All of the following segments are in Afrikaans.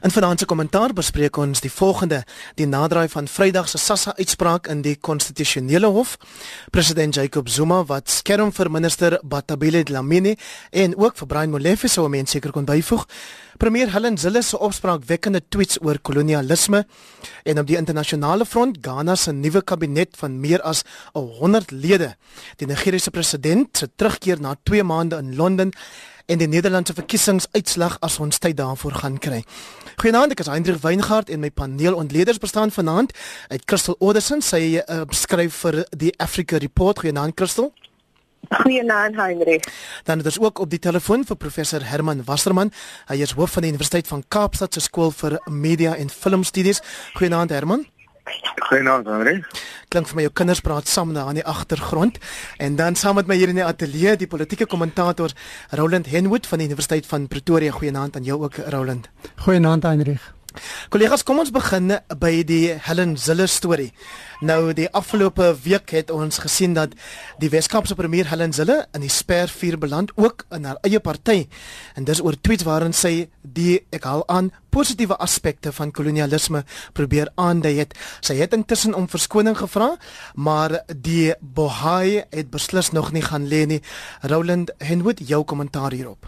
In vanaand se kommentaar bespreek ons die volgende: die naderdraai van Vrydag se SASSA uitspraak in die konstitusionele hof, president Jacob Zuma wat skerm vir minister Batabile Dlamini en ook vir Brian Molefe sou mense seker kon byvoeg. Premier Helen Zille se opspraak wekkende tweets oor kolonialisme en op die internasionale front Ghana se nuwe kabinet van meer as 100 lede. Die Nigeriese president se terugkeer na 2 maande in Londen en die Nederlandse verkiesingsuitslag as ons tyd daarvoor gaan kry. Goeienaand, ek is Hendrik Weingart en my paneel ontleeders bestaan vanaand uit Christel Oderson, sy uh, skryf vir die Africa Report. Goeienaand Christel. Goeienaand Hendrik. Dan ons ook op die telefoon vir professor Herman Wasserman. Hy is hoof van die Universiteit van Kaapstad se skool vir media en filmstudies. Goeienaand Herman. Goeienaand, Henry. Klink vir my jou kinders praat saam daar aan die agtergrond. En dan saam met my hier in die ateljee, die politieke kommentator Roland Henwood van die Universiteit van Pretoria. Goeienaand aan jou ook, Roland. Goeienaand, Henry. Kollegas, kom ons begin by die Helen Zille storie. Nou die afgelope week het ons gesien dat die Weskaapse premier Helen Zille in die spervuur beland ook in haar eie party. En dis oor tweets waarin sy die ek haal aan positiewe aspekte van kolonialisme probeer aandui het. Sy het intussen om verskoning gevra, maar die Bohai het beslis nog nie gaan lê nie. Roland Henwood, jou kommentaar hierop.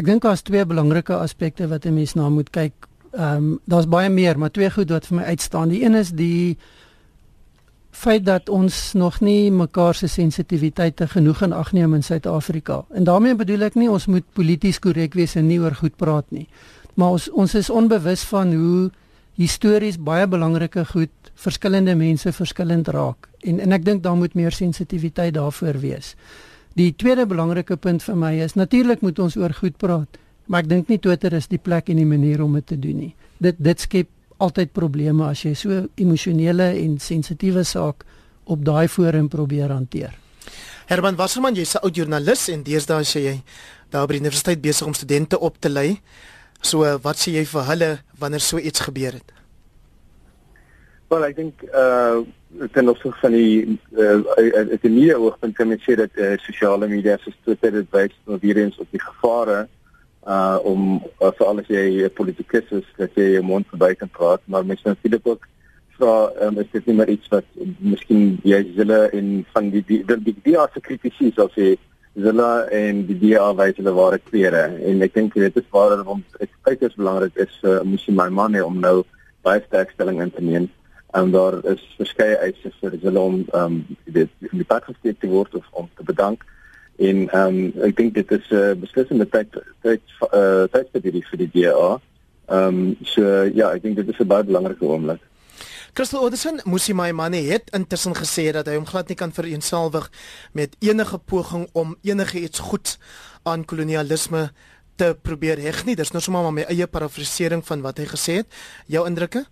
Ek dink daar's twee belangrike aspekte wat 'n mens na moet kyk ehm um, daar's baie meer, maar twee goed wat vir my uitstaan. Die een is die feit dat ons nog nie mekaar se sensitiwiteite genoeg in ag neem in Suid-Afrika. En daarmee bedoel ek nie ons moet polities korrek wees en nie oor goed praat nie. Maar ons ons is onbewus van hoe histories baie belangrike goed verskillende mense verskillend raak. En en ek dink daar moet meer sensitiwiteit daarvoor wees. Die tweede belangrike punt vir my is natuurlik moet ons oor goed praat. Maar ek dink nie Twitter is die plek en die manier om dit te doen nie. Dit dit skep altyd probleme as jy so emosionele en sensitiewe saak op daai forum probeer hanteer. Herman Wasserman, jy's 'n oud joernalis en deesdae sê jy daar by die universiteit besig om studente op te lei. So wat sê jy vir hulle wanneer so iets gebeur het? Wel, ek dink uh ten opsigte van die uh uit die media oogpunt kan mens sê dat uh, sosiale media soos Twitter dit wys nou weer eens op die gevare uh om uh, veral as jy 'n politikus is dat jy jou mond verby kan praat maar mens moet natuurlik ook vra um, is dit nie maar iets wat miskien jy hulle in van die die die, die, die as kritisie sal sê hulle en die DA wys hulle ware klere. En ek dink dit is waar om dit uiters belangrik is uh, moes jy my man om nou baie sterk stelling in te neem. En daar is verskeie eise vir hulle om um, dit in die pad gesteek te word of om te bedank en ehm um, ek dink dit is 'n uh, beslissende tyd tyd uh, tyd vir die vir die DA. Ehm um, so ja, ek dink dit is 'n baie belangrike oomblik. Crystal Oderson my manne het intussen gesê dat hy hom glad nie kan vereensalwig met enige poging om enige iets goeds aan kolonialisme te probeer heg nie. Dis nou sommer maar my eie parafrasering van wat hy gesê het. Jou indrukke?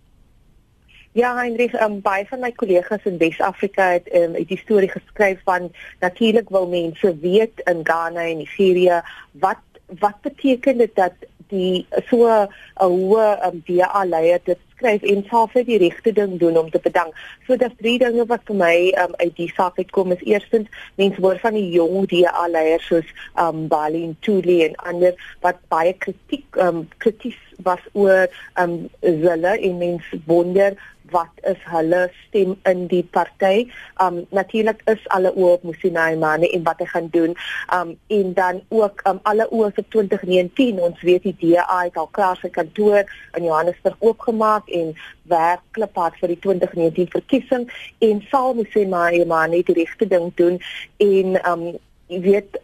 Ja, Heinrich, um, baie van my kollegas in Wes-Afrika het um, die storie geskryf van natuurlik wil mense weet in Ghana en Nigeria wat wat beteken dit dat die so 'n hoë um, DA leier dit skryf en self die regte ding doen om te bedank. So daar's drie dinge wat vir my um, uit die saak uitkom. Is eerstens mense hoor van die jong DA leiers soos um Bali en Tuli en ander wat baie kritiek um krities was oor um hulle en mense wonder wat is hulle stem in die party. Um natuurlik is alle oë op Musinai Mane en wat hy gaan doen. Um en dan ook um alle oë vir 2019. Ons weet die DA het al klaar sy kantoor in Johannesburg oopgemaak en werk kliphard vir die 2019 verkiesing en sal Musinai Mane die regte ding doen en um jy weet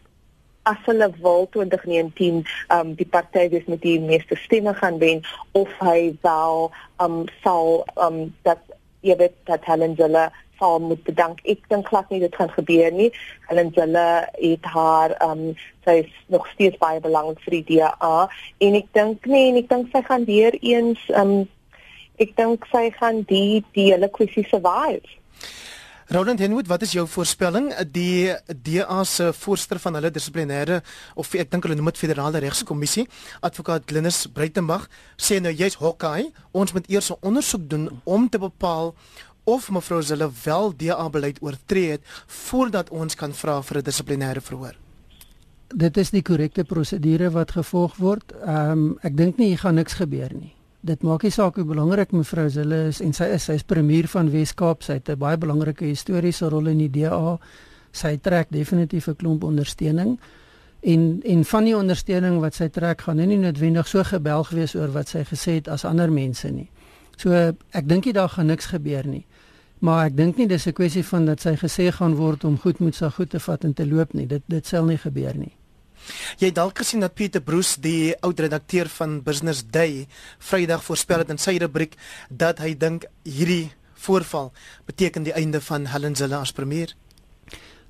as hulle wil 2019 um die party wees met die meeste stemme gaan wen of hy wel um sal um dat jy weet dat Helen Zille sal moet bedank. Ek dink glad nie dit gaan gebeur nie. Helen Zille het haar um sy is nog steeds baie belangrik vir die DA en ek dink nee en ek dink sy gaan weer eens um ek dink sy gaan die die hele kwessie survive. Roland Henwood, wat is jou voorspelling? Die DA se voorsteur van hulle dissiplinêre of ek dink hulle noem dit federale regskommissie, advokaat Glenis Breitenberg, sê nou jy's Hawkeye, ons moet eers 'n ondersoek doen om te bepaal of mevrou Zille wel DA beleid oortree het voordat ons kan vra vir 'n dissiplinêre verhoor. Dit is die korrekte prosedure wat gevolg word. Ehm um, ek dink nie hier gaan niks gebeur nie. Dit maak nie saak hoe belangrik mevrou Zille is en sy is sy's premier van Wes-Kaap sy het 'n baie belangrike historiese rol in die DA sy trek definitief 'n klomp ondersteuning en en van die ondersteuning wat sy trek gaan nie noodwendig so gebelg wees oor wat sy gesê het as ander mense nie. So ek dink nie daar gaan niks gebeur nie. Maar ek dink nie dis 'n kwessie van dat sy gesê gaan word om goed moet sy goed te vat en te loop nie. Dit dit sal nie gebeur nie. Jy dalk gesien dat Pieter Bruce, die oud redakteur van Business Day, Vrydag voorspel het in sy rubriek dat hy dink hierdie voorval beteken die einde van Helen Zille as premier.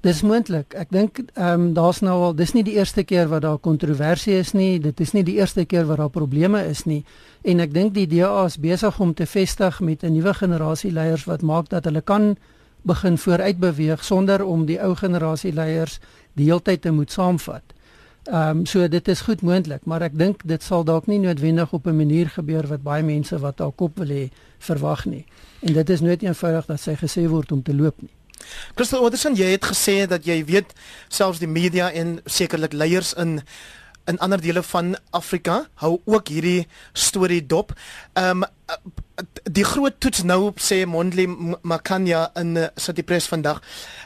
Dis moontlik. Ek dink ehm um, daar's nou al dis nie die eerste keer wat daar kontroversie is nie. Dit is nie die eerste keer wat daar probleme is nie. En ek dink die DA is besig om te vestig met 'n nuwe generasie leiers wat maak dat hulle kan begin vooruit beweeg sonder om die ou generasie leiers die heeltyd te moet saamvat. Ehm um, so dit is goed moontlik, maar ek dink dit sal dalk nie noodwendig op 'n manier gebeur wat baie mense wat daar kop wil hê verwag nie. En dit is nooit eenvoudig dat sy gesê word om te loop nie. Crystal Anderson, jy het gesê dat jy weet selfs die media en sekerlik leiers in in ander dele van Afrika hou ook hierdie storie dop. Ehm um, die groot toets nou sê Mondli Makanya in uh, City Press vandag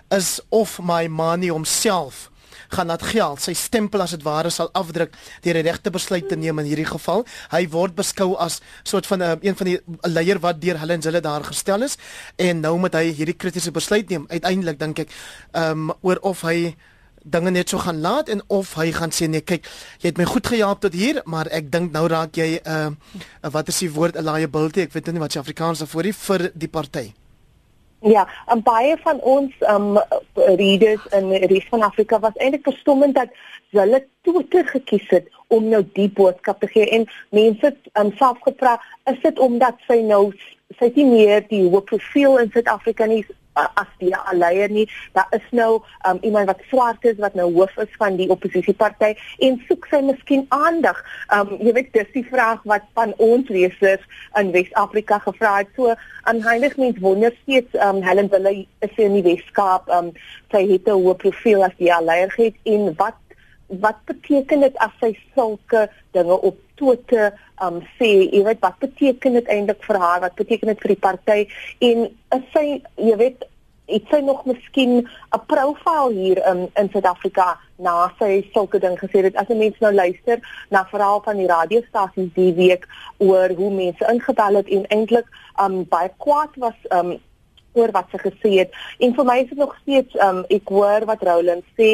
is of my money homself gaan laat geld sy stempel as dit ware sal afdruk deur die regte besluit te neem in hierdie geval. Hy word beskou as soort van 'n uh, een van die leier wat deur hulle en hulle daar gestel is en nou moet hy hierdie kritiese besluit neem. Uiteindelik dink ek ehm um, oor of hy dinge net so gaan laat en of hy gaan sê nee kyk jy het my goed gehelp tot hier maar ek dink nou raak jy 'n uh, uh, wat is die woord liability ek weet nie wat se Afrikaans daarvoor is vir die party Ja, en baie van ons um readers in die res van Afrika was eintlik verstommend dat hulle Twitter gekies het om nou die boodskap te gee. En mense het um self gevra, is dit omdat sy nou sy het nie meer die hoë profiel in Suid-Afrika nie uh, as die leier nie. Daar is nou um, iemand wat swart is wat nou hoof is van die oppositieparty en soek sy miskien aandag. Um jy weet dis die vraag wat van ons lesers in Wes-Afrika gevra het. So aanheilig mens wonder steeds um Helen Wille is in die Weskaap um sy het 'n hoë profiel as die leier het en wat wat beteken dit as sy sulke dinge op Twitter um sê, jy weet wat beteken dit eintlik vir haar? Wat beteken dit vir die party? En is sy, jy weet, het sy nog miskien 'n profiel hier um, in Suid-Afrika na sy sulke ding gesê het as 'n mens nou luister na verhaal van die radiostasies die week oor hoe mense ingebel het en eintlik um baie kwaad was um oor wat sy gesê het. En vir my is dit nog steeds um ek hoor wat Roland sê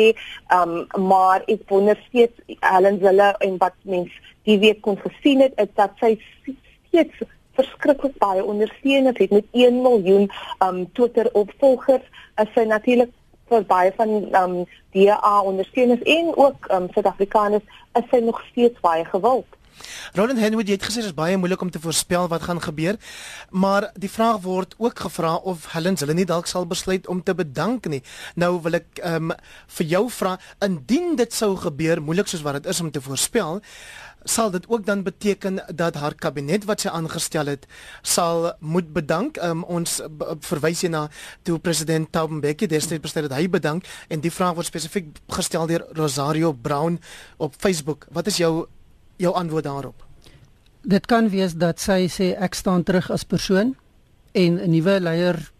um maar ek wonder steeds Helen Zille en wat mens die week kon gesien het is dat sy steeds verskriklik baie ondersteuners het met 1 miljoen um Twitter opvolgers. As sy natuurlik vir baie van um DA ondersteuners en ook um Suid-Afrikaners is sy nog steeds baie gewild Roland Henwood het gesê dit is baie moeilik om te voorspel wat gaan gebeur, maar die vraag word ook gevra of Helen hulle nie dalk sal besluit om te bedank nie. Nou wil ek ehm um, vir jou vra indien dit sou gebeur, moeilik soos wat dit is om te voorspel, sal dit ook dan beteken dat haar kabinet wat sy aangestel het sal moet bedank. Um, ons verwys hier na toe president Thabo Mbeki destyds besluit dat hy bedank en die vraag word spesifiek gestel deur Rosario Brown op Facebook. Wat is jou jou antwoord daarop? Dit kan wees dat sy sê ek staan terug as persoon en 'n nuwe leier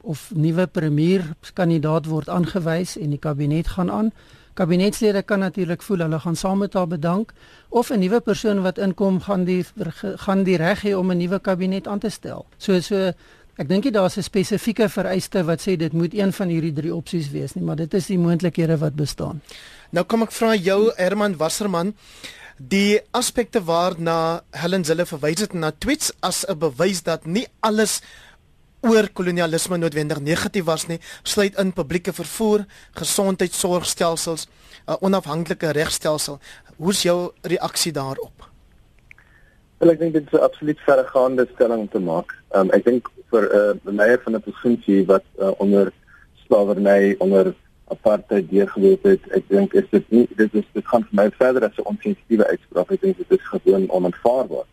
of nuwe premier kandidaat word aangewys en die kabinet gaan aan. Kabinetslede kan natuurlik voel hulle gaan saam met haar bedank of 'n nuwe persoon wat inkom gaan die gaan die reg hê om 'n nuwe kabinet aan te stel. So so ek dink jy daar's 'n spesifieke vereiste wat sê dit moet een van hierdie drie opsies wees nie, maar dit is die moontlikhede wat bestaan. Nou kom ek vra jou Herman Wasserman die aspekte waarna Helen Zille verwys het na tweets as 'n bewys dat nie alles oor kolonialisme noodwendig negatief was nie, sluit in publieke vervoer, gesondheidsorgstelsels, 'n onafhanklike regstelsel. Hoe is jou reaksie daarop? Wel, ek dink dit is 'n absoluut verregaande stelling om te maak. Um, ek dink vir 'n uh, leier van 'n provinsie wat uh, onder slawerny onder apartheid deurgeloop het. Ek dink is dit nie dit is dit gaan vir my verder as 'n onsensitiewe uitspraak. Ek dink dit is gewoon onaanvaarbaar.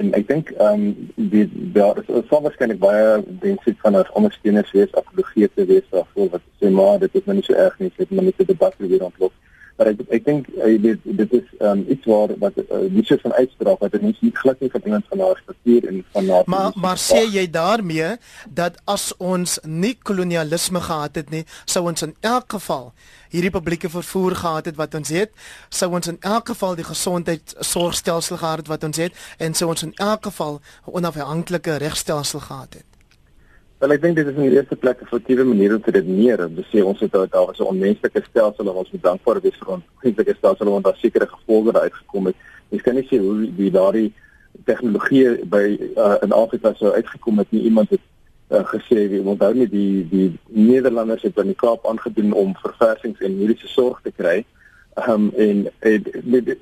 En ek dink ehm um, die daar is so waarskynlik baie mense van ons ondersteuners wees apologie te wees daarvoor wat sê maar dit is nou nie so erg nie, dit is net 'n debat weer ontlok. Maar ek ek dink dit dit is um, iets waar wat uh, die soort van uitspraak wat mense nie glad nie van iemand van haar struktuur en van haar Maar maar sê jy daarmee dat as ons nie kolonialisme gehad het nie, sou ons in elk geval hierdie publieke vervoer gehad het wat ons het, sou ons in elk geval die gesondheidsorgstelsel gehad het wat ons het en sou ons in elk geval 'n onafhanklike regstelsel gehad het. Wel ek dink dit is in die eerste plek 'n effektiewe manier om te redeneer. Om te sê ons het daar was 'n onmenslike stelsel en ons moet dankbaar wees vir ons onmenslike stelsel want daar sekere gevolge daar uitgekom het. Mens kan nie sê hoe die daardie tegnologie by uh, in Afrika sou uitgekom het nie. Iemand het uh, gesê wie onthou nie die die Nederlanders het aan die Kaap aangedoen om verversings en mediese sorg te kry. Ehm um, en en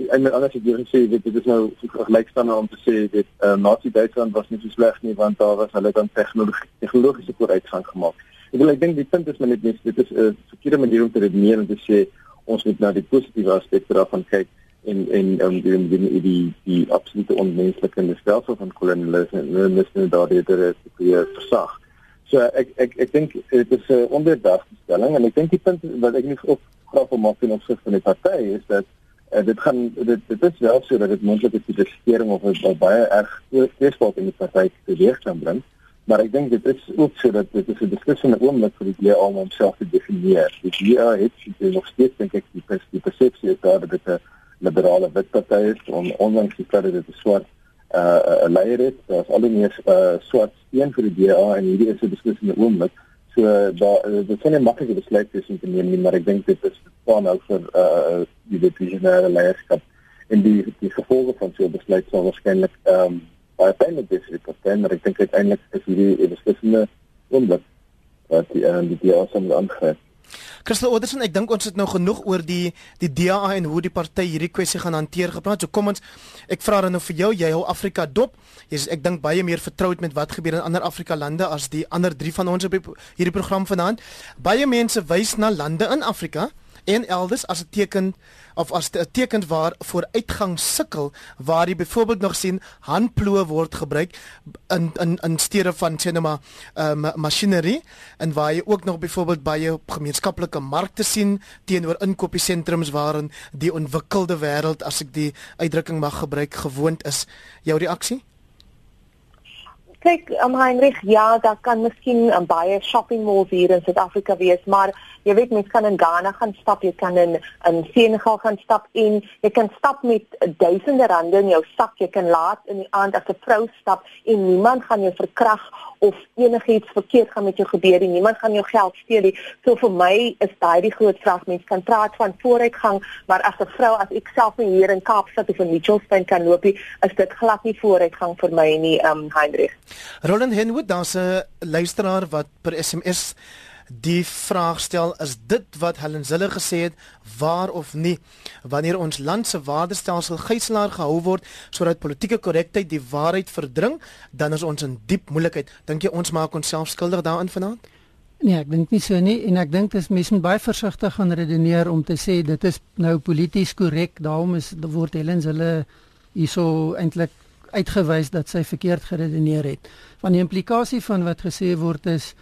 en anders het jy gesê dit dit is nou gelykstaande om te sê dit uh, Nazi Duitsland was nie so sleg nie want daar was hulle dan tegnologie tegnologiese vooruitgang gemaak. Ek wil ek dink die punt is maar net dit is 'n uh, verkeerde manier om te redeneer en te sê ons moet na die positiewe aspekte daarvan kyk en en um, die die die die, absolute onmenslike stelsel van kolonialisme en dis net daardie dit is die versag. So ek ek ek dink dit is 'n onderdagte stelling en ek dink die punt wat ek net op wil maak in opsig van die party is dat uh, dit gaan dit dit is wel so dat dit moontlik is die regering of 'n baie erg tweespalt in die party teweeg kan bring. Maar ek dink dit is ook so dat dit is 'n 'n oomblik vir die DA om homself te definieer. Die DA het dit nog steeds dink ek die pers die persepsie is daar dat dit 'n liberale witparty is om ondanks die feit dat dit 'n swart uh 'n leier het, daar's al die meer uh swart steen vir die DA en hierdie is 'n 'n oomblik. So daar dit is 'n maklike besluit tussen te neem nie, maar ek dink dit is van nou vir uh die divisionele leierskap en die die gevolge van so 'n besluit sal waarskynlik ehm um, baie pynlik wees vir die party, maar ek dink uiteindelik is hierdie 'n beslissende oomblik wat die uh, die DA sal aangryp. Christel Oderson, ek dink ons het nou genoeg oor die die DA en hoe die party hierdie kwessie gaan hanteer gepraat. So kom ons ek vra dan nou vir jou, jy hou Afrika dop. Jy's ek dink baie meer vertroud met wat gebeur in ander Afrika lande as die ander 3 van ons op hierdie program vanaand. Baie mense wys na lande in Afrika en elders as 'n teken of as 'n teken waar vooruitgang sukkel waar jy byvoorbeeld nog sien handploë word gebruik in in in steede van sinema um, masjinerie en waar jy ook nog byvoorbeeld baie gemeenskaplike markte sien teenoor inkopiesentrums waarin die ontwikkelde wêreld as ek die uitdrukking mag gebruik gewoond is. Jou reaksie kyk am um, Heinrich ja daar kan miskien um, baie shopping malls hier in Suid-Afrika wees maar jy weet mens kan in Ghana gaan stap jy kan in in Senegal gaan stap en jy kan stap met duisende rande in jou sak. Jy kan laat in die aand as 'n vrou stap en niemand gaan jou verkrag of enigiets verkeerd gaan met jou gebeur en niemand gaan jou geld steel nie. So vir my is daai die groot vraag. Mens kan praat van vooruitgang maar as 'n vrou as ek self hier in Kaapstad of in Mitchells kan loop is dit glad nie vooruitgang vir my nie um Heinrich. Roland Henwood, daar's 'n luisteraar wat per SMS die vraag stel: Is dit wat Helen Zille gesê het waar of nie? Wanneer ons land se waardestelsel gijslaar gehou word sodat politieke korrektheid die waarheid verdring, dan is ons in diep moeilikheid. Dink jy ons maak onsself skuldig daaraan vanaand? Nee, ek dink nie so nie en ek dink dis mense moet baie versigtig gaan redeneer om te sê dit is nou polities korrek. Daarom is word Helen Zille hierso eintlik uitgewys dat sy verkeerd geredeneer het. Van die implikasie van wat gesê word is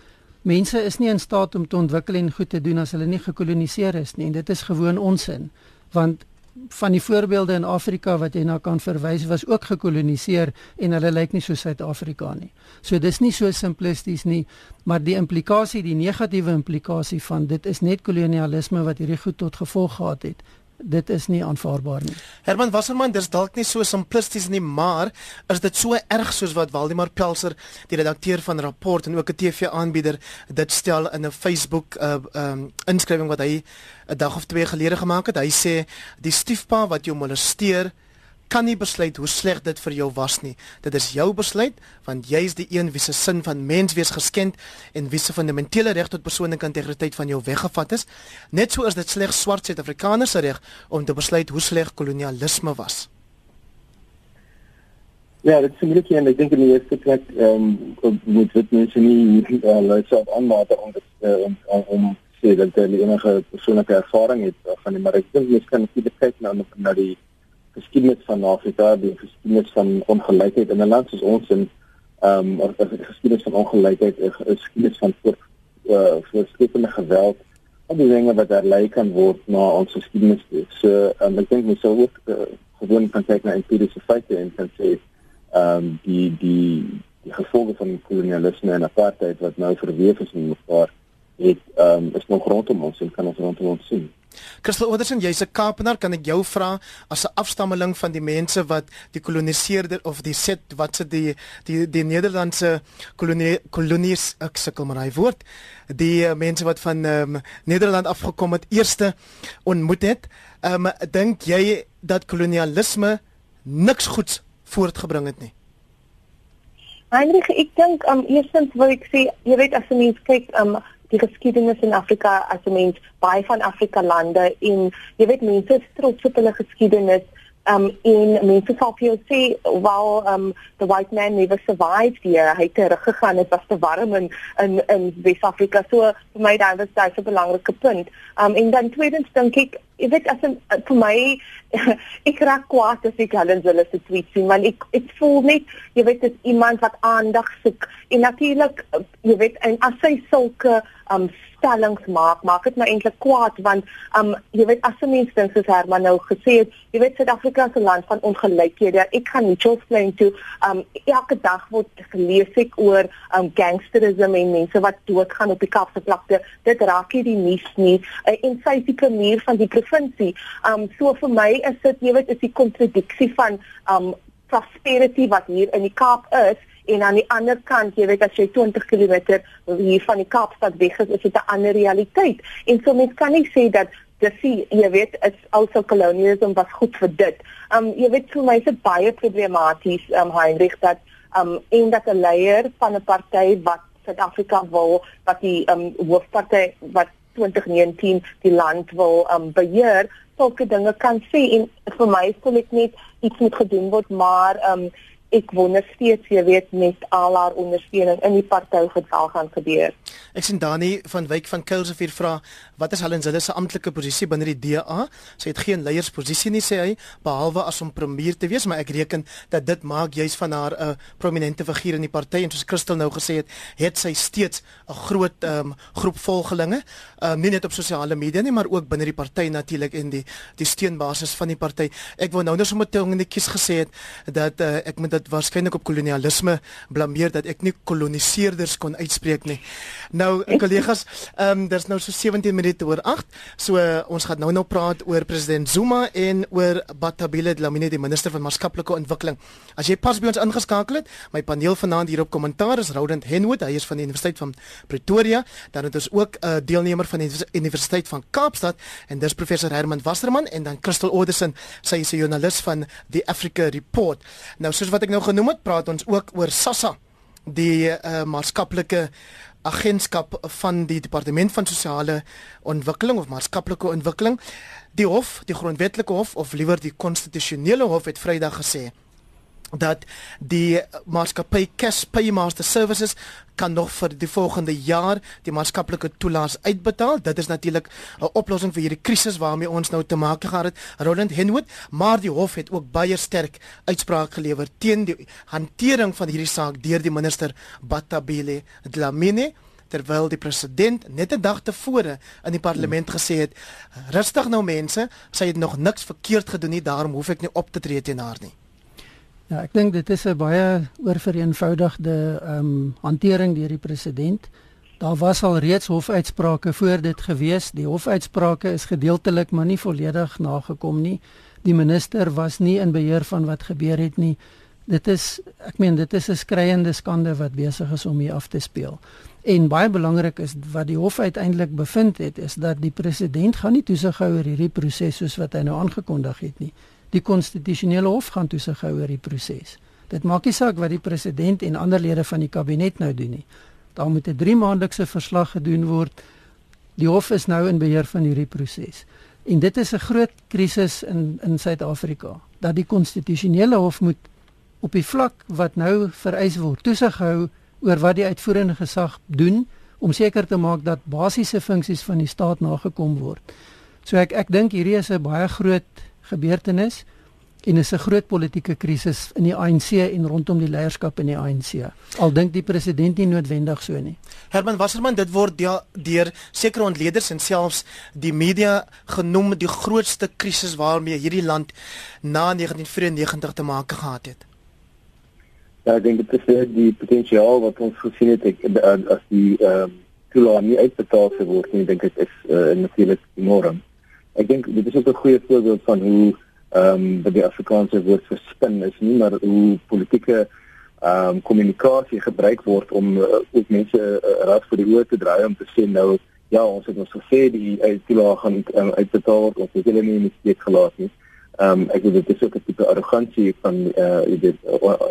mense is nie in staat om te ontwikkel en goed te doen as hulle nie gekoloniseer is nie en dit is gewoon onsin want van die voorbeelde in Afrika wat jy na kan verwys was ook gekoloniseer en hulle lyk nie so Suid-Afrika nie. So dis nie so simplisties nie, maar die implikasie, die negatiewe implikasie van dit is net kolonialisme wat hierdie goed tot gevolg gehad het dit is nie aanvaarbaar nie. Herman Wasserman, dis dalk nie so simplisties nie, maar is dit so erg soos wat Waldemar Pelser, die redakteur van rapport en ook 'n TV-aanbieder, dit stel in 'n Facebook uh um inskrywing wat hy 'n dag of twee gelede gemaak het. Hy sê die stiefpa wat jou molesteer kan nie besluit hoe sleg dit vir jou was nie. Dit is jou besluit want jy is die een wie se sin van menswees geskend en wie se fundamentele reg tot persoonlike integriteit van jou weggevat is. Net so is dit slegs swart Suid-Afrikaners se reg om te besluit hoe sleg kolonialisme was. Ja, dit is moeilik en ek dink in die eerste plek ehm um, moet dit mense nie uh, luister aan maar om uh, om om, om sê dat hulle enige persoonlike ervaring het van die maar ek dink jy kan natuurlik kyk na na die geskiedenis van Afrika, die geskiedenis van ongelykheid in 'n land soos ons en ehm um, die geskiedenis van ongelykheid, die geskiedenis van voor uh, voorskrippende geweld al die dinge wat herlei kan word na ons geskiedenis. So um, ek dink mens sou ook uh, gewoon kan kyk na empiriese feite en kan sê ehm um, die die die gevolge van kolonialisme en apartheid wat nou verweef is in mekaar het ehm um, is nog rondom ons en kan ons rondom ons sien. Christel Oderson, jy's 'n Kaapenaar, kan ek jou vra as 'n afstammeling van die mense wat die koloniseerder of die set wat se die die die Nederlandse kolonie kolonies ek sukkel maar hy woord die uh, mense wat van um, Nederland afgekom het eerste ontmoet het. Ehm um, dink jy dat kolonialisme niks goeds voortgebring het nie? Heinrich, ek dink um eerstens wil ek sê, jy weet as 'n mens kyk um die geskiedenis in Afrika as 'n mens baie van Afrika lande en jy weet mense trots op hulle geskiedenis um in mense sal vir jou sê while um the white man never survived here. Hy het teruggegaan dit was te warm in in in Wes-Afrika. So vir my dan was dit 'n belangrike punt. Um en dan tweedens dink ek jy weet as 'n vir my ek raak kwaad as ek hulle hulle se tweets sien want ek ek voel net jy weet dit iemand wat aandag soek. En natuurlik jy weet en as hy sulke um stellings maak maak dit my eintlik kwaad want um jy weet as 'n mens dink soos Herman nou gesê het jy weet Suid-Afrika is 'n land van ongelykhede ek gaan Mitchells Plain toe. Um elke dag word gelees ek oor um gangsterisme en mense wat doodgaan op die Kaapse vlakte. Dit raak nie die nuus nie. Uh, en sy is die premier van die provinsie um so vir my is dit jy weet is die kontradiksie van um prosperity wat hier in die Kaap is en aan die ander kant jy weet as jy 20 km hier van die Kaapstad weg is is dit 'n ander realiteit en so mens kan nie sê dat dis jy weet is also kolonialisme was goed vir dit. Um jy weet vir my is dit baie problematies um Heinrich dat um en dat 'n leier van 'n party wat Suid-Afrika wil wat die um hoofparty wat 2019 die land wil um beheer sulke dinge kan sê en vir my voel ek net iets moet gedoen word maar um ek wonder steeds jy weet met al haar ondersteuning in die party geval gaan gebeur. Ek sien Dani van Wyk van Kuilsrivier vra wat is Helen Zille se amptelike posisie binne die DA? Sy het geen leiersposisie nie sê hy behalwe as om premier te wees, maar ek reken dat dit maak juis van haar 'n uh, prominente figuur in die party en soos Christel nou gesê het, het sy steeds 'n groot um, groep volgelinge, um, nie net op sosiale media nie, maar ook binne die party natuurlik en die die steunbasis van die party. Ek wou nou net sommer te ongetjies gesê het dat uh, ek moet dit waarskynlik op kolonialisme blameer dat ek nie koloniseerders kon uitspreek nie. Nou kollegas, ehm um, daar's nou so 17 minute oor 8. So uh, ons gaan nou nou praat oor president Zuma en oor Batabile Dlamini die minister van maatskaplike ontwikkeling. As jy pas by ons ingeskakel het, my paneel vanaand hier op kommentaar is Roland Henwood, hy is van die Universiteit van Pretoria, dan het ons ook 'n uh, deelnemer van die Universiteit van Kaapstad en dis professor Herman Wasserman en dan Crystal Oderson, sy is 'n joernalis van die Africa Report. Nou soos wat ek nou genoem het, praat ons ook oor SASSA die uh, maatskaplike agentskap van die departement van sosiale ontwikkeling of maatskaplike ontwikkeling. Die hof die grondwetlike hof of liewer die konstitusionele hof het vrydag gesê dat die maatskappy Cash Paymaster Services kan nog vir die volgende jaar die maatskaplike toelaas uitbetaal. Dit is natuurlik 'n oplossing vir hierdie krisis waarmee ons nou te maak gehad het. Roland Henwood, maar die hof het ook baie sterk uitspraak gelewer teen die hantering van hierdie saak deur die minister Batabile Dlamini terwyl die president net 'n dag tevore in die parlement gesê het rustig nou mense sy het nog niks verkeerd gedoen nie daarom hoef ek nie op te tree teen haar nie Ja, ek dink dit is 'n baie oorvereenvoudigde ehm um, hantering deur die president. Daar was al reeds hofuitsprake voor dit gewees. Die hofuitsprake is gedeeltelik maar nie volledig nagekom nie. Die minister was nie in beheer van wat gebeur het nie. Dit is ek meen dit is 'n skreiende skande wat besig is om hier af te speel. En baie belangrik is wat die hof uiteindelik bevind het is dat die president gaan nie toesig hou oor hierdie proses soos wat hy nou aangekondig het nie die konstitusionele hof gaan toesig hou oor die proses. Dit maak nie saak wat die president en ander lede van die kabinet nou doen nie. Daar moet 'n 3 maandelikse verslag gedoen word. Die hof is nou in beheer van hierdie proses. En dit is 'n groot krisis in in Suid-Afrika dat die konstitusionele hof moet op die vlak wat nou vereis word toesig hou oor wat die uitvoerende gesag doen om seker te maak dat basiese funksies van die staat nagekom word. So ek ek dink hierdie is 'n baie groot gebeurtenis en is 'n groot politieke krisis in die ANC en rondom die leierskap in die ANC. Al dink die president nie noodwendig so nie. Herman Wasserman, dit word deur sekere ontleeders en selfs die media genoem die grootste krisis waarmee hierdie land na 1994 te maak gehad het. Ja, ek dink dit is die potensiaal wat ons gesien het ek, as die ehm um, toelaat nie uitbetaal word nie, dink ek is uh, natuurlik enorm. Ek dink dit is ook 'n goeie voorbeeld van hoe ehm um, dat die Afrikaanse woord vir spin is nie maar hoe politieke ehm um, kommunikasie gebruik word om uh, ook mense uh, raad vir die oor te draai om te sê nou ja ons het ons gesê die uitlaag gaan um, uitbetaal word ons het hulle nie in die steek gelaat nie. Ehm um, ek dink dit is ook 'n tipe arrogansie van uh jy weet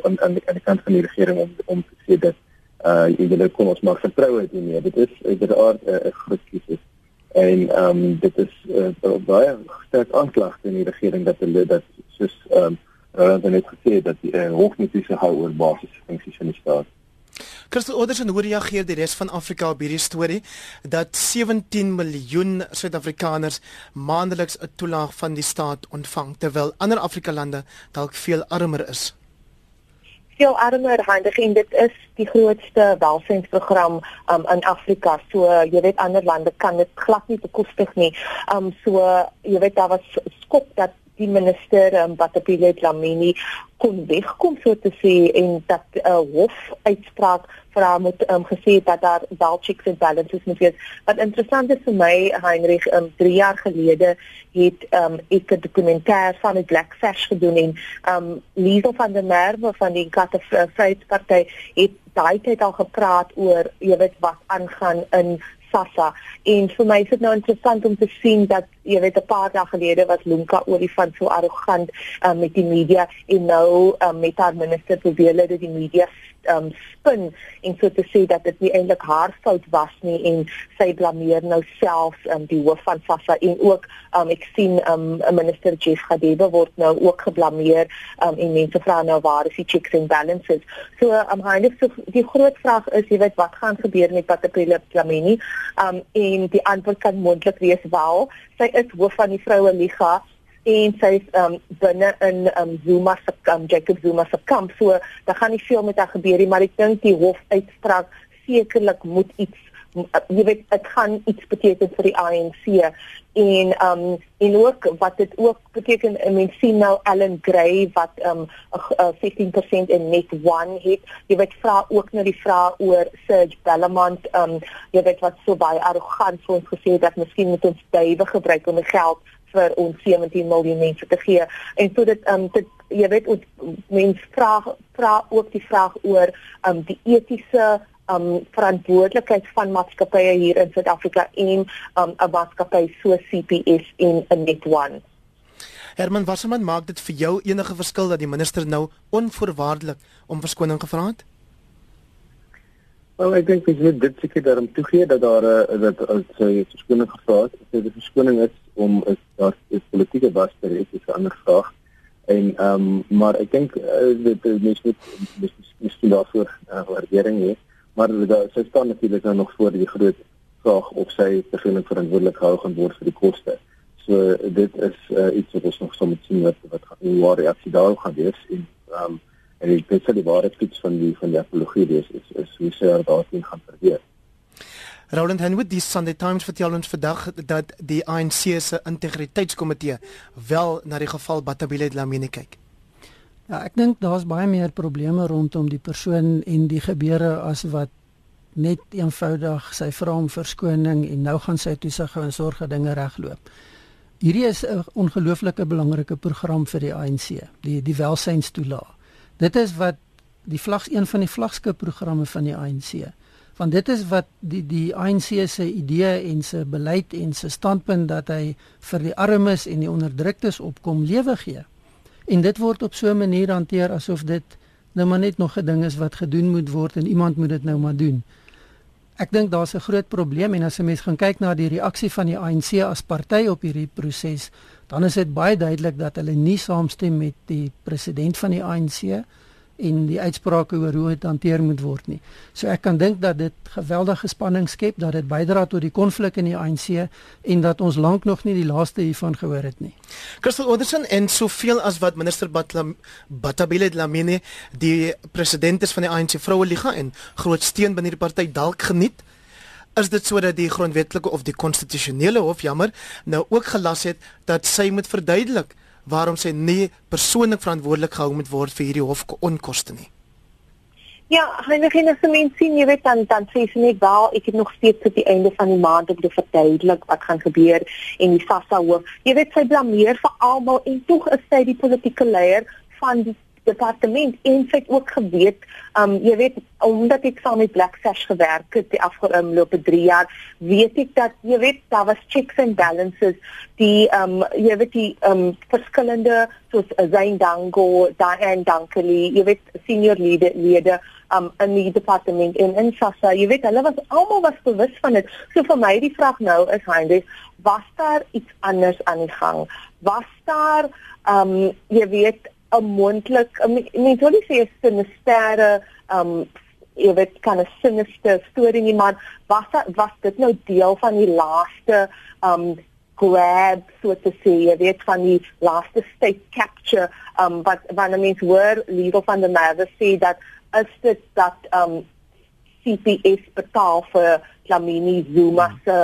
aan aan die kant van die regering om om te sê dat uh jy weet kom ons maar vertrou dit nie. Dit is uiteraard 'n uh, groot krisis en ehm um, dit is uh, baie sterk aanklag teen die regering dat hulle dat soos ehm um, hulle het net gesê dat die uh, hoogmetiese hou oor basiese funksies in die staat. Christel Oderson hoe reageer die res van Afrika op hierdie storie dat 17 miljoen Suid-Afrikaners maandeliks 'n toelaag van die staat ontvang terwyl ander Afrika lande dalk veel armer is? Veel armer handig en dit is die grootste welsynsprogram um, in Afrika. So jy weet ander lande kan dit glad nie bekostig nie. Um so jy weet daar was skop dat die minister um, Batapile Dlamini kon wegkom so te sê en dat 'n uh, hof uitspraak vir haar moet um, gesê dat daar wel checks and balances moet wees. Wat interessant is vir my Heinrich, um, 3 jaar gelede het um, ek 'n dokumentêr van die Black Sash gedoen en um Liesel van der Merwe van die Katte Vryheidsparty het daai tyd al gepraat oor jy weet wat aangaan in Sassa en vir my is dit nou interessant om te sien dat jy weet 'n paar dae gelede was Lunka Olifant so arrogant um, met die media en nou um, met haar minister probeer hulle dit die media um, spin en so te sê dat dit nie eintlik haar fout was nie en sy blameer nou self um, die hoof van Sassa en ook um, ek sien um, minister Jeff Gadebe word nou ook geblameer um, en mense vra nou waar is die checks and balances. So um, eintlik so die groot vraag is jy weet wat gaan gebeur met Patapile Dlamini um, en die antwoord kan moontlik wees wel sy is hoof van die vroue liga en sy is um binne in um Zuma se um, Jacob Zuma se kamp. So daar gaan nie veel met haar gebeur nie maar ek dink die hof uitspraak sekerlik moet iets jy weet dit gaan iets beteken vir die ANC en um en ook wat dit ook beteken mens sien nou Ellen Gray wat um uh, 15% in net 1 het. Jy weet vra ook nou die vraag oor Serge Bellamont um jy weet wat so baie arrogant vir ons gesê dat miskien moet ons duiwe gebruik om die geld vir ons 17 miljoen mense te gee. En so dit um dit jy weet ons mense vra vra ook die vraag oor um die etiese um verantwoordelikheid van maatskappye hier in Suid-Afrika en um 'n maatskappy so CPS en 'n Net1. Herman Wasserman maak dit vir jou enige verskil dat die minister nou onvoorwaardelik om verskoning gevra het? Wel, ek dink jy moet dit seker daarom toegee dat daar 'n uh, dat as jy verskoning gevra het, dat die verskoning is om is daar is politieke baster is, is 'n ander vraag. En ehm um, maar ek dink uh, dit is mens moet miskien daarvoor uh, waardering hê, maar daar sy staan natuurlik nou nog voor die groot vraag of sy persoonlik verantwoordelik gehou gaan word vir die koste. So dit is uh, iets wat ons nog sal moet sien wat wat hoe waar reaksie daarop gaan wees en ehm um, en dink dat die ware toets van die van die apologie is is, is hoe se daarin gaan verweer. Roland Henwood die Sunday Times vertel ons vandag dat die ANC se integriteitskomitee wel na die geval Batabile Dlamini kyk. Ja, ek dink daar's baie meer probleme rondom die persoon en die gebeure as wat net eenvoudig sy vra om verskoning en nou gaan sy toesig en sorg dat dinge regloop. Hierdie is 'n ongelooflike belangrike program vir die ANC, die die welsynstoelaag. Dit is wat die vlags een van die vlaggenskap programme van die ANC. Want dit is wat die die ANC se idee en se beleid en se standpunt dat hy vir die armes en die onderdruktes opkom lewe gee. En dit word op so 'n manier hanteer asof dit nou maar net nog 'n ding is wat gedoen moet word en iemand moet dit nou maar doen. Ek dink daar's 'n groot probleem en as 'n mens gaan kyk na die reaksie van die ANC as party op hierdie proses, dan is dit baie duidelik dat hulle nie saamstem met die president van die ANC en die uitsprake oor hoe dit hanteer moet word nie. So ek kan dink dat dit geweldige spanning skep, dat dit bydra tot die konflik in die ANC en dat ons lank nog nie die laaste hiervan gehoor het nie. Crystal Anderson en soveel as wat minister Batabile Dlamini die president is van die ANC Vroue Liga en groot steun binne die party dalk geniet is dit sodat die grondwetlike of die konstitusionele hof jammer nou ook gelas het dat sy moet verduidelik waarom sy nie persoonlik verantwoordelik gehou moet word vir hierdie hof onkoste nie. Ja, hulle gaan as mens sien jy weet dan dan sê sy net wel ek het nog steeds tot die einde van die maand om te verduidelik wat gaan gebeur en die SASSA hoof. Jy weet sy blameer vir almal en tog is sy die politieke leier van die departement en sy het ook geweet, um jy weet omdat ek saam met Blacksash gewerk het die afgelope 3 jaar, weet ek dat jy weet daar was checks and balances die um jy weet die um verskillende soos Zain Dango, Diane Dankeli, jy weet senior leader lede um in die departement en in SASSA, jy weet hulle was almal was bewus van dit. So vir my die vraag nou is Heinrich, was daar iets anders aan die gang? Was daar um jy weet 'n moontlik mens wil nie sê 'n sinistere um jy weet kan 'n sinister storie nie maar was was dit nou deel van die laaste um grab so te sê jy weet van die laaste state capture um wat wanneer mens hoor legal van the matter sê dat is dit dat um CPS betaal vir Lamini Zuma se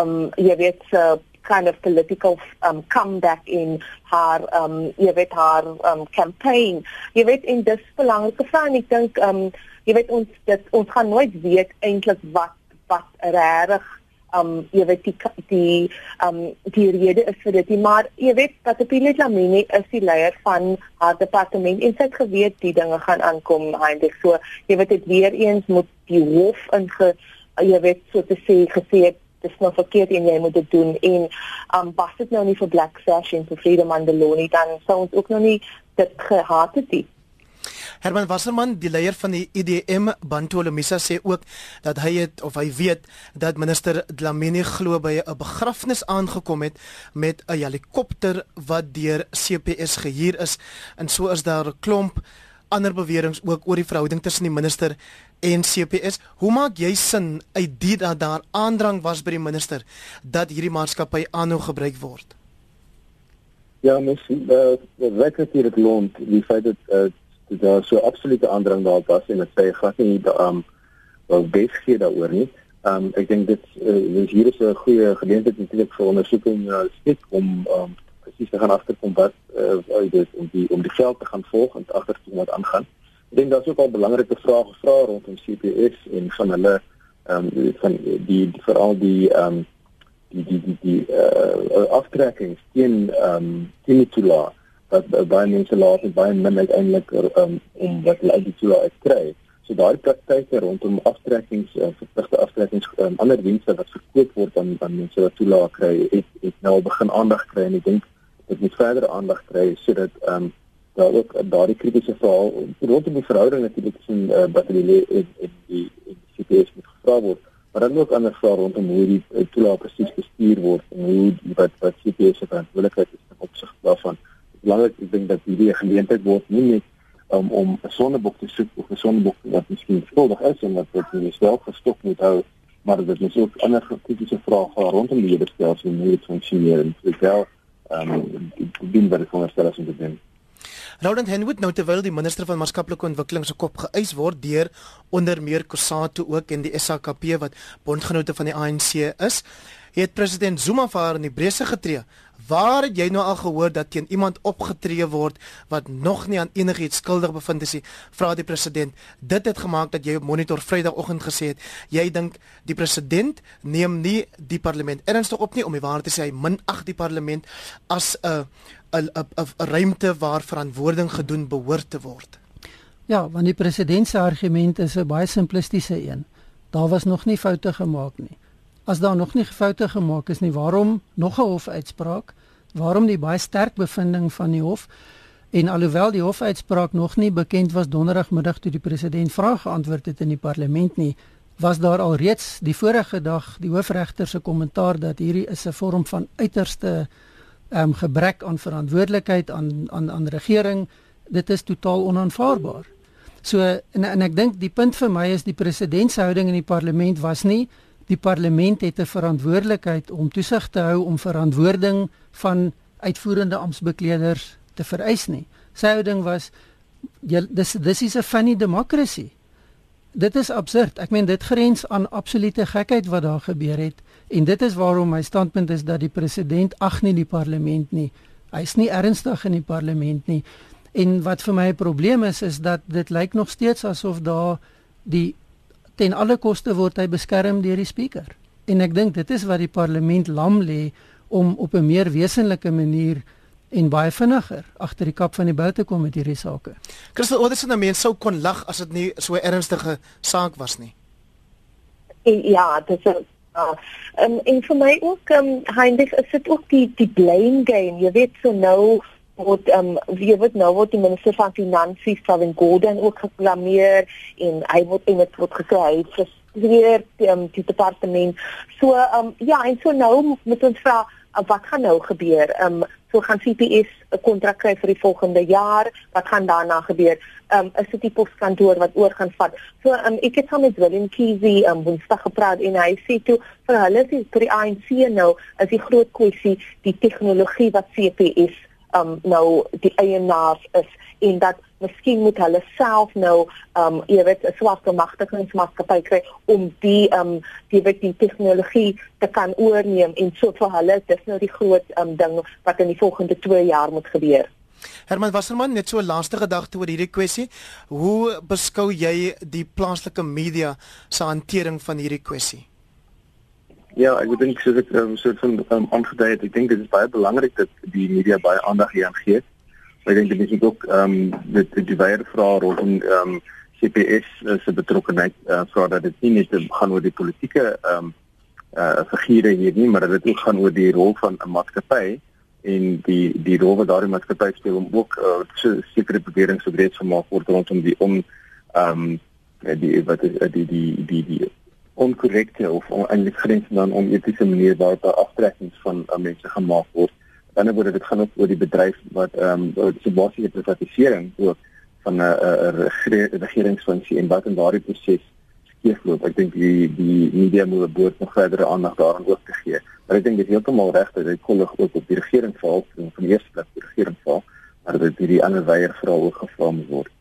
um jy weet se kind of political um comeback in haar um jy weet haar um campaign. Jy weet in dis belangrike vraag ek dink um jy weet ons dit ons gaan nooit weet eintlik wat wat regtig um jy weet die die um die rede is vir dit maar jy weet dat Pile Lamini is die leier van haar departement en sy het geweet die dinge gaan aankom eintlik so jy weet dit weer eens moet die hof inge jy weet so te sê gesê het dis nou verkeerd en jy moet dit doen en um was dit nou nie vir Black Sash en vir Freedom Mandaloni dan sou ons ook nog nie dit gehad het nie. Herman Wasserman, die leier van die IDM Bantolomisa sê ook dat hy het of hy weet dat minister Dlamini glo by 'n begrafnis aangekom het met 'n helikopter wat deur CPS gehuur is en so is daar 'n klomp ander beweringe ook oor die verhouding tussen die minister en CPS. Hoe maak jy sin uit dit dat daar aandrang was by die minister dat hierdie maatskappy aanhou gebruik word? Ja, mens uh, weet dat dit loont die feit dat uh, daar so absolute aandrang daar was en dit sê glad nie um wel besig daaroor nie. Um ek dink dit uh, hier is 'n goeie geleentheid natuurlik vir ondersoeking uh, steek om um presies te gaan agterkom wat uh, uit dit om die om die veld te gaan volg en agterkom wat aangaan. Ek dink daar's ook al belangrike vrae gevra rondom CPS en van hulle ehm um, van die, veral die ehm um, die die die die uh, aftrekkings teen ehm um, teen die toelaat wat uh, baie mense laat en baie min uiteindelik um, om wat hulle uit die toelaat uitkry. So daai praktyke rondom aftrekkings uh, verpligte aftrekkings um, ander dienste wat verkoop word aan aan mense wat toelaat kry, het het nou begin aandag kry en ek dink dit moet verder aandag kry sodat ehm um, daar ook daardie kritiese verhaal rondom die verhouding natuurlik tussen uh, Batelile en, en die en die CPS moet gevra word maar dan ook ander vrae rondom hoe die uh, toelaat presies bestuur word en hoe wat wat CPS se verantwoordelikheid is in opsig daarvan belangrik ek dink dat hierdie geleentheid word nie net um, om 'n sondeboek te soek of 'n sondeboek wat miskien skuldig is en wat dit nie self gestop moet hou maar dit is ook ander kritiese vrae rondom die hele stelsel en hoe dit funksioneer en ek wel ehm um, die ding wat ek veronderstel is om te doen. Roland Henwood nou terwyl die minister van maatskaplike ontwikkeling se kop geëis word deur onder meer Kusatu ook en die SAKP wat bondgenote van die ANC is, het president Zuma vir haar in die brese getree. Waar het jy nou al gehoor dat teen iemand opgetree word wat nog nie aan enigiets skuldig bevind is nie? Vra die president. Dit het gemaak dat jy op monitor Vrydagoggend gesê het jy dink die president neem nie die parlement ernstig op nie om die waarheid te sê hy minag die parlement as 'n 'n 'n ruimte waar verantwoording gedoen behoort te word. Ja, want die president se argument is 'n baie simplistiese een. Daar was nog nie foute gemaak nie. As daar nog nie foute gemaak is nie, waarom nog 'n hofuitspraak? Waarom die baie sterk bevinding van die hof? En alhoewel die hofuitspraak nog nie bekend was donderdagmiddag toe die president vrae geantwoord het in die parlement nie, was daar al reeds die vorige dag die hoofregter se kommentaar dat hierdie is 'n vorm van uiterste ehm um, gebrek aan verantwoordelikheid aan aan aan regering. Dit is totaal onaanvaarbaar. So en, en ek dink die punt vir my is die president se houding in die parlement was nie die parlement het 'n verantwoordelikheid om toesig te hou om verantwoording van uitvoerende amptbekleders te vereis nie. Sy houding was dis dis is 'n funny democracy. Dit is absurd. Ek meen dit grens aan absolute gekheid wat daar gebeur het en dit is waarom my standpunt is dat die president ag nie die parlement nie. Hy's nie ernstig in die parlement nie. En wat vir my 'n probleem is is dat dit lyk nog steeds asof daar die ten alle koste word hy beskerm deur die spreker. En ek dink dit is wat die parlement lam lê om op 'n meer wesenlike manier en baie vinniger agter die kap van die bou te kom met hierdie sake. Christel Oderson nou mens sou kon lag as dit nie so 'n ernstige saak was nie. Ja, dit is uh, um, en vir my ook um, Heinrich is dit ook die die blame game. Jy weet so nou word ehm um, wie word nou word die minister van finansies Kevin Gordon ook geblameer en hy word en dit word gesê hy frustreer um, die departement. So ehm um, ja, en so nou moet ons vra wat gaan nou gebeur? Ehm um, so gaan CPS 'n kontrak kry vir die volgende jaar. Wat gaan daarna gebeur? Ehm um, is dit die poskantoor wat oor gaan vat? So ehm um, ek het saam met Willem Kiesy ehm um, Woensdag gepraat en hy sê toe vir hulle is vir die ANC nou is die groot kwessie die tegnologie wat CPS um nou die eienaars is en dat miskien moet hulle self nou um jy weet 'n swart magtigingsmaatskappy kry om die um die weet die tegnologie te kan oorneem en so vir hulle dis nou die groot um ding wat in die volgende 2 jaar moet gebeur. Herman Wasserman net so 'n laaste gedagte oor hierdie kwessie. Hoe beskou jy die plaaslike media se hantering van hierdie kwessie? Ja, ek dink soos ek um, soort van um, aangedui het, ek dink dit is baie belangrik dat die media baie aandag hieraan gee. Ek dink dit is ook ehm um, dit die baie vrae rondom ehm um, CPS uh, se betrokkeheid uh, vra dat dit nie net gaan oor die politieke ehm um, uh figure hier nie, maar dit ook gaan oor die rol van 'n maatskappy en die die rol wat daardie maatskappy speel om ook uh, sekere beweringe te breed gemaak word rondom die om ehm um, die wat is die die die die onkorrekte of eintlik grens dan om etiese manier waarop daar aftrekkings van uh, mense gemaak word. Dan word dit gaan ook oor die bedryf wat ehm um, die basiese privatisering ook van 'n uh, uh, regeringsfunksie en wat in daardie proses skeefloop. Ek dink die die media moet behoort nog verdere aandag daaraan ook te gee. Maar ek dink dit is heeltemal reg dat dit kollig ook op die regering val van die eerste plek die regering val, maar dat dit hierdie ander weier vra ook gevra word.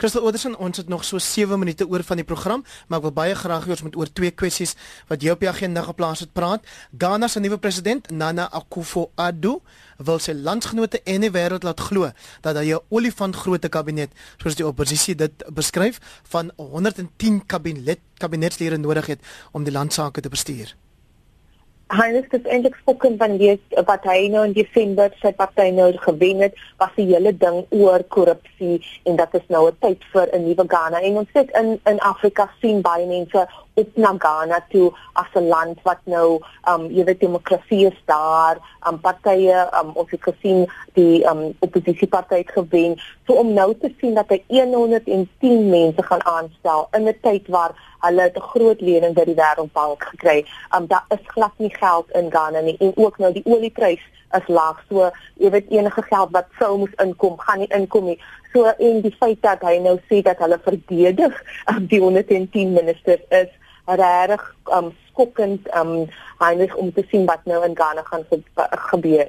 Christel Oderson, ons het nog so 7 minute oor van die program, maar ek wil baie graag hê ons moet oor twee kwessies wat jy op die agenda geplaas het praat. Ghana se nuwe president, Nana Akufo-Addo, wil sy landsgenote en die wêreld laat glo dat hy 'n olifantgrootte kabinet, soos die oppositie dit beskryf, van 110 kabinet kabinetslede nodig het om die land sake te bestuur. Heinrich het eintlik spoken van die wat hy nou in Desember sy party nou gewen het, was die hele ding oor korrupsie en dat is nou 'n tyd vir 'n nuwe Ghana. En ons sit in in Afrika sien baie mense op na Ghana toe as 'n land wat nou um jy weet demokrasie is daar, um partye um ons het gesien die um oppositieparty het gewen. So om nou te sien dat hy 110 mense gaan aanstel in 'n tyd waar hulle het 'n groot lening by die Wêreldbank gekry. Um daar is glad nie geld in Ghana nie en ook nou die olieprys is laag. So jy weet enige geld wat sou moes inkom, gaan nie inkom nie. So en die feit dat hy nou sê dat hulle verdedig um, die 110 ministers is regtig um skokkend um heilig om te sien wat nou in Ghana gaan gebeur.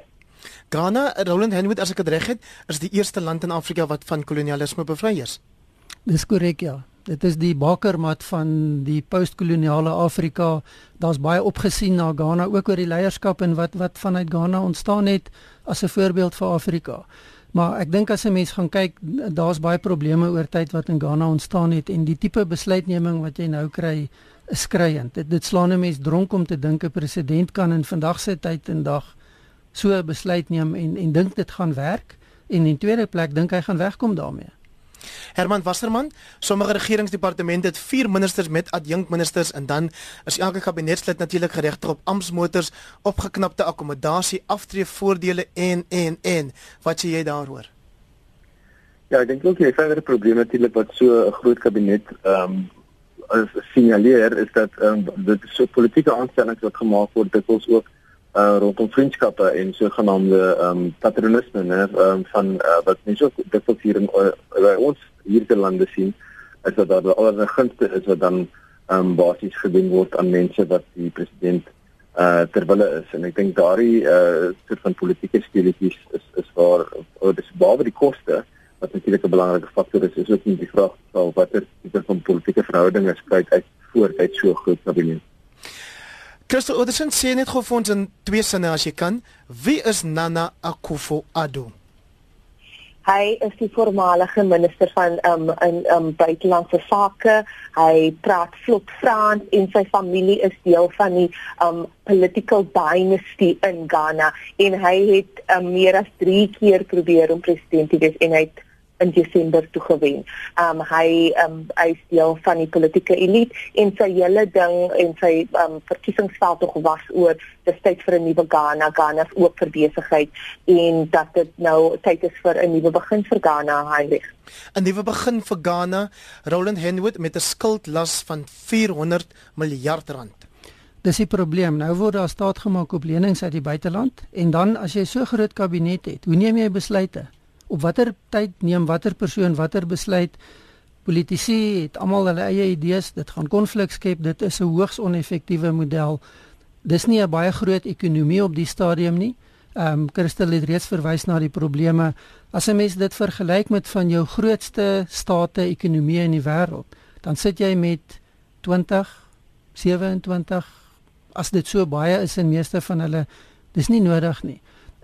Ghana, Roland Henwood as ek dit reg het, is die eerste land in Afrika wat van kolonialisme bevry is. Dis korrek ja. Dit is die bakermat van die postkoloniale Afrika. Daar's baie opgesien na Ghana ook oor die leierskap en wat wat vanuit Ghana ontstaan het as 'n voorbeeld vir Afrika. Maar ek dink as 'n mens gaan kyk, daar's baie probleme oor tyd wat in Ghana ontstaan het en die tipe besluitneming wat jy nou kry is skreiend. Dit dit slaan 'n mens dronk om te dink 'n president kan in vandag se tyd en dag so 'n besluit neem en en dink dit gaan werk en in tweede plek dink hy gaan wegkom daarmee. Herman Wasserman, sommige regeringsdepartemente het 4 ministers met adjunkministers en dan is elke kabinetslid natuurlik geregtig op amptmotors, opgeknapte akkommodasie, aftreevoordele en en en. Wat sê jy daaroor? Ja, ek dink ook jy het verdere probleme natuurlik wat so 'n groot kabinet ehm um, signaleer is dat ehm um, dit so politieke aanstellings wat gemaak word dit ons ook uh rondom vriendskappe en sogenaamde ehm um, patronisme ehm um, van uh, wat mense ook ook hier in uh, by ons hierdie lande sien is dat daar allerlei gunste is wat dan ehm um, basies gedoen word aan mense wat die president uh terwille is. En ek dink daardie uh soort van politieke speletjies is is waar oh, dis behalwe die koste wat natuurlik 'n belangrike faktor is is ook nie die vraag sal watter tipe van politieke verhoudinge skryf uit voort uit so groot kabinet Christo Oderson sê net gou vir ons in twee sinne as jy kan wie is Nana Akufo-Addo Hy is die voormalige minister van um in um buitelandse sake. Hy praat vlot Frans en sy familie is deel van die um political dynasty in Ghana en hy het um, meer as 3 keer probeer om president te wees en hy het in Desember toe gewen. Um hy um hy is deel van die politieke elite en sy hele ding en sy um verkiesingsveld tog was oor dis tyd vir 'n nuwe Ghana, Ghana se oop vir besigheid en dat dit nou tyd is vir 'n nuwe begin vir Ghana, Heinrich. 'n Nuwe begin vir Ghana, Roland Henwood met 'n skuldlas van 400 miljard rand. Dis die probleem. Nou word daar staat gemaak op lenings uit die buiteland en dan as jy so groot kabinet het, hoe neem jy besluite? Op watter tyd neem watter persoon watter besluit. Politici het almal hulle eie idees dit gaan konflik skep dit is 'n hoogs oneffektiewe model. Dis nie 'n baie groot ekonomie op die stadium nie. Ehm um, Christel het reeds verwys na die probleme. As 'n mens dit vergelyk met van jou grootste state ekonomie in die wêreld dan sit jy met 20 27 as dit so baie is in meeste van hulle dis nie nodig nie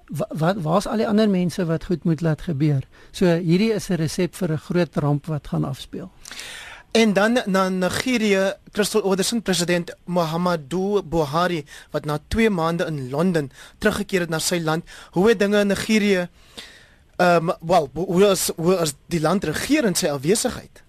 wat waar's al die ander mense wat goed moet laat gebeur. So hierdie is 'n resep vir 'n groot ramp wat gaan afspeel. En dan na Nigerië, Crystal Oderson president Muhammadu Buhari wat na 2 maande in Londen teruggekeer het na sy land. Hoe het dinge in Nigerië ehm um, wel, hoe is hoe is die land regeer in sy afwesigheid?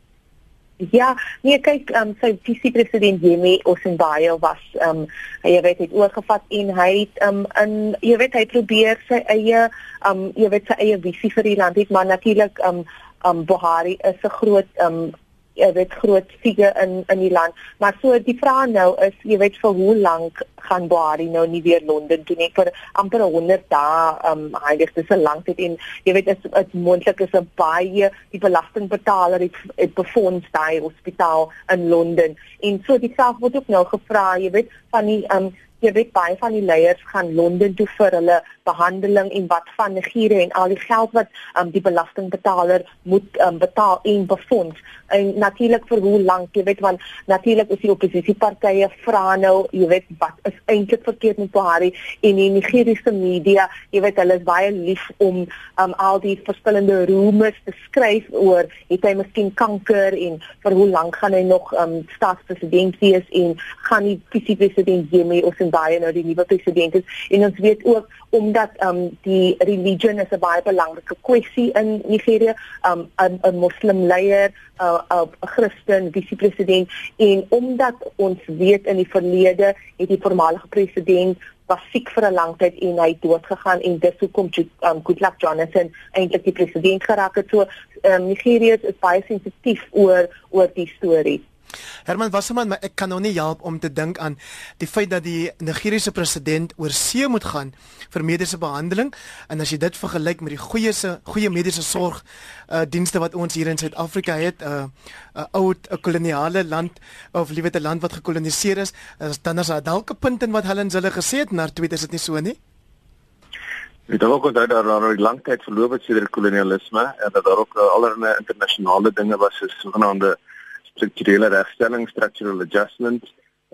Ja, nee kyk, um, sy visie-president Yemi Osinbajo was um jy weet het oorgevat en hy het um in jy weet hy probeer sy eie um jy weet sy eie visie vir die land hê, maar natuurlik um um Buhari is 'n groot um jy weet groot figure in in die land. Maar so die vraag nou is, jy weet vir hoe lank gaan Buhari nou nie weer Londen toe nie vir amper 100 dae. Um hy het dis 'n lang tyd en jy weet is dit moontlik is 'n baie die belastingbetaler het, het befonds daai hospitaal in Londen. En so die saak word ook nou gevra, jy weet van die um jy weet baie van die leiers gaan Londen toe vir hulle behandeling en wat van Nigerië en al die geld wat um, die belastingbetaler moet um, betaal en befonds en natuurlik vir hoe lank jy weet want natuurlik is die oppositiepartye vra nou jy weet wat is eintlik verkeerd met Buhari en die Nigeriese media jy weet hulle is baie lief om um, al die verskillende rumors te skryf oor het hy miskien kanker en vir hoe lank gaan hy nog um, staatspresident wees en gaan die vice-president Jimmy of baie nou die nuwe president is. En ons weet ook omdat um die religion is 'n baie belangrike kwessie in Nigerië um 'n 'n moslim leier 'n uh, 'n Christen vice-president en omdat ons weet in die verlede het die voormalige president was siek vir 'n lang tyd en hy het dood gegaan en dis hoekom um, Goodluck Jonathan eintlik die president geraak het. So um, Nigerië is baie sensitief oor oor die storie Herman Wasserman, maar ek kan nou nie help om te dink aan die feit dat die Nigeriese president oor see moet gaan vir mediese behandeling en as jy dit vergelyk met die goeie se goeie mediese sorg uh dienste wat ons hier in Suid-Afrika het, 'n uh, 'n uh, oud 'n koloniale land of liewer 'n land wat gekoloniseer is, is dan is daar dalk 'n punt in wat hulle in hulle gesê het, maar tweede is dit nie so nie. Dit het ook dat daar al lank tyd verloop het sedert kolonialisme en dat daar ook uh, allerlei internasionale dinge was soos sogenaamde strukturele regstelling structural adjustment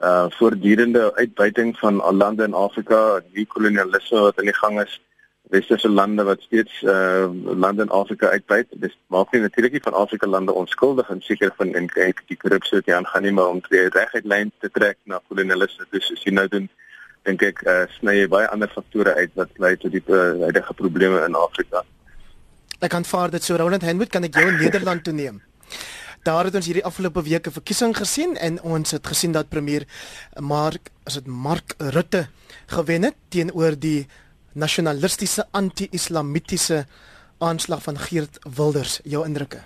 uh voortdurende uitbuiting van al lande in Afrika die kolonialisme wat aan die gang is westerse lande wat steeds uh lande in Afrika uitbuit. Dis maak nie natuurlik nie van Afrika lande onskuldig en seker van en kyk die korrupsie wat hier aangaan nie maar om twee reguit lyn te trek na kolonialisme. Dis jy nou doen dink ek uh sny baie ander faktore uit wat lei tot die uh, huidige probleme in Afrika. Ek kan vaar dit so. Roland Henwood kan ek jou in Nederland toe neem daar het ons hierdie afgelope week 'n verkiesing gesien en ons het gesien dat premier Mark as dit Mark Rutte gewen het teenoor die nasionalistiese anti-islamitiese aanslag van Geert Wilders. Jou indrukke?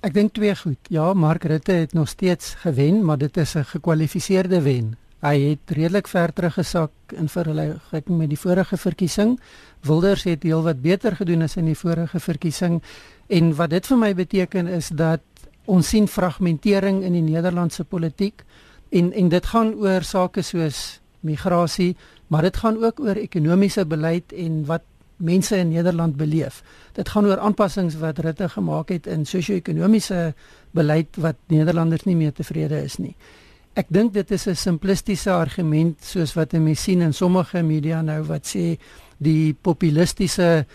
Ek dink twee goed. Ja, Mark Rutte het nog steeds gewen, maar dit is 'n gekwalifiseerde wen. Hy het redelik ver teruggesak in vergelyking met die vorige verkiesing. Wilders het heelwat beter gedoen as in die vorige verkiesing en wat dit vir my beteken is dat Ons sien fragmentering in die Nederlandse politiek en en dit gaan oor sake soos migrasie, maar dit gaan ook oor ekonomiese beleid en wat mense in Nederland beleef. Dit gaan oor aanpassings wat Rutte gemaak het in sosio-ekonomiese beleid wat Nederlanders nie meer tevrede is nie. Ek dink dit is 'n simplistiese argument soos wat jy sien in sommige media nou wat sê die populistiese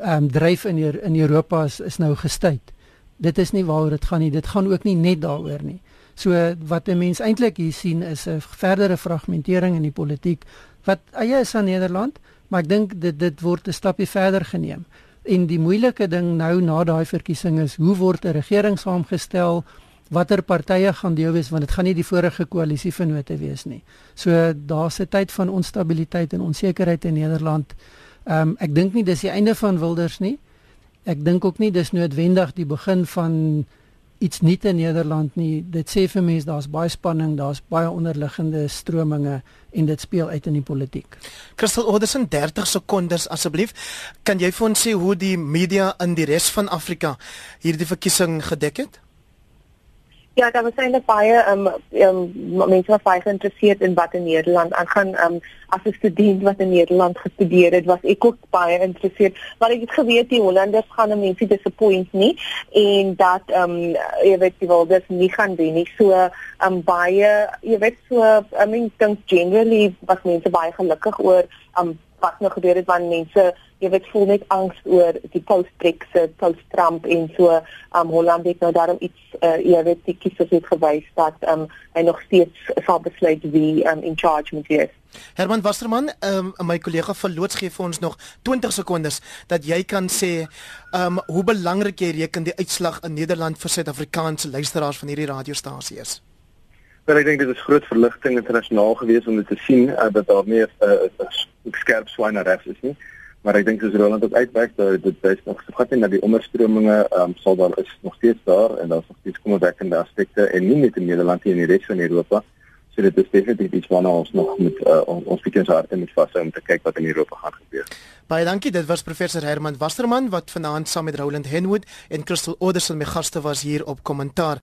ehm um, dryf in in Europa is, is nou gestuit. Dit is nie waaroor dit gaan nie. Dit gaan ook nie net daaroor nie. So wat 'n mens eintlik hier sien is 'n verdere fragmentering in die politiek wat eie is aan Nederland, maar ek dink dit dit word 'n stapie verder geneem. En die moeilike ding nou na daai verkiesing is hoe word 'n regering saamgestel? Watter partye gaan deel wees want dit gaan nie die vorige koalisievennote wees nie. So daar's 'n tyd van onstabiliteit en onsekerheid in Nederland. Ehm um, ek dink nie dis die einde van Wilders nie. Ek dink ook nie dis noodwendig die begin van iets nuut in Nederland nie. Dit sê vir mense daar's baie spanning, daar's baie onderliggende strominge en dit speel uit in die politiek. Christel Oderson 30 sekondes asseblief. Kan jy vir ons sê hoe die media in die res van Afrika hierdie verkiesing gedek het? Ja, daar was eintlik baie um, um, mense wat baie geïnteresseerd in wat in Nederland aangaan. Um, as 'n student wat in Nederland gestudeer het, was ek ook baie geïnteresseerd. Maar ek het geweet die Hollanders gaan mense disappoint nie en dat um, jy weet die Wilders nie gaan wen nie. So um, baie jy weet so I mean think generally was mense baie gelukkig oor um, wat nou gebeur het wanneer mense jy weet voel net angs oor die post-Brexit, post-Trump en so um Holland het nou daarom iets uh, jy weet die kiesers het gewys dat um hy nog steeds sal besluit wie um in charge moet wees. Herman Wasserman, um my kollega verloots gee vir ons nog 20 sekondes dat jy kan sê um hoe belangrik jy reken die uitslag in Nederland vir Suid-Afrikaanse luisteraars van hierdie radiostasie is. Maar ek dink dit is groot verligting internasionaal gewees om dit te sien uh, dat daar nie 'n uh, uh, skerp swinery is nie. Maar ek dink as Roland ook uitwerk dat dit baie nog so gaan na die onderstrominge um, sal daar is nog steeds daar en daar's nog steeds kommerwekkende aspekte en nie net in Nederland nie in die res van Europa. So dit is definitief iets waarna ons nog moet uh, ons bietjie so hard moet vashou om te kyk wat in Europa gaan gebeur. Baie dankie dit was professor Herman Wasserman wat vanaand saam met Roland Henwood en Crystal Oderson my gaste was hier op kommentaar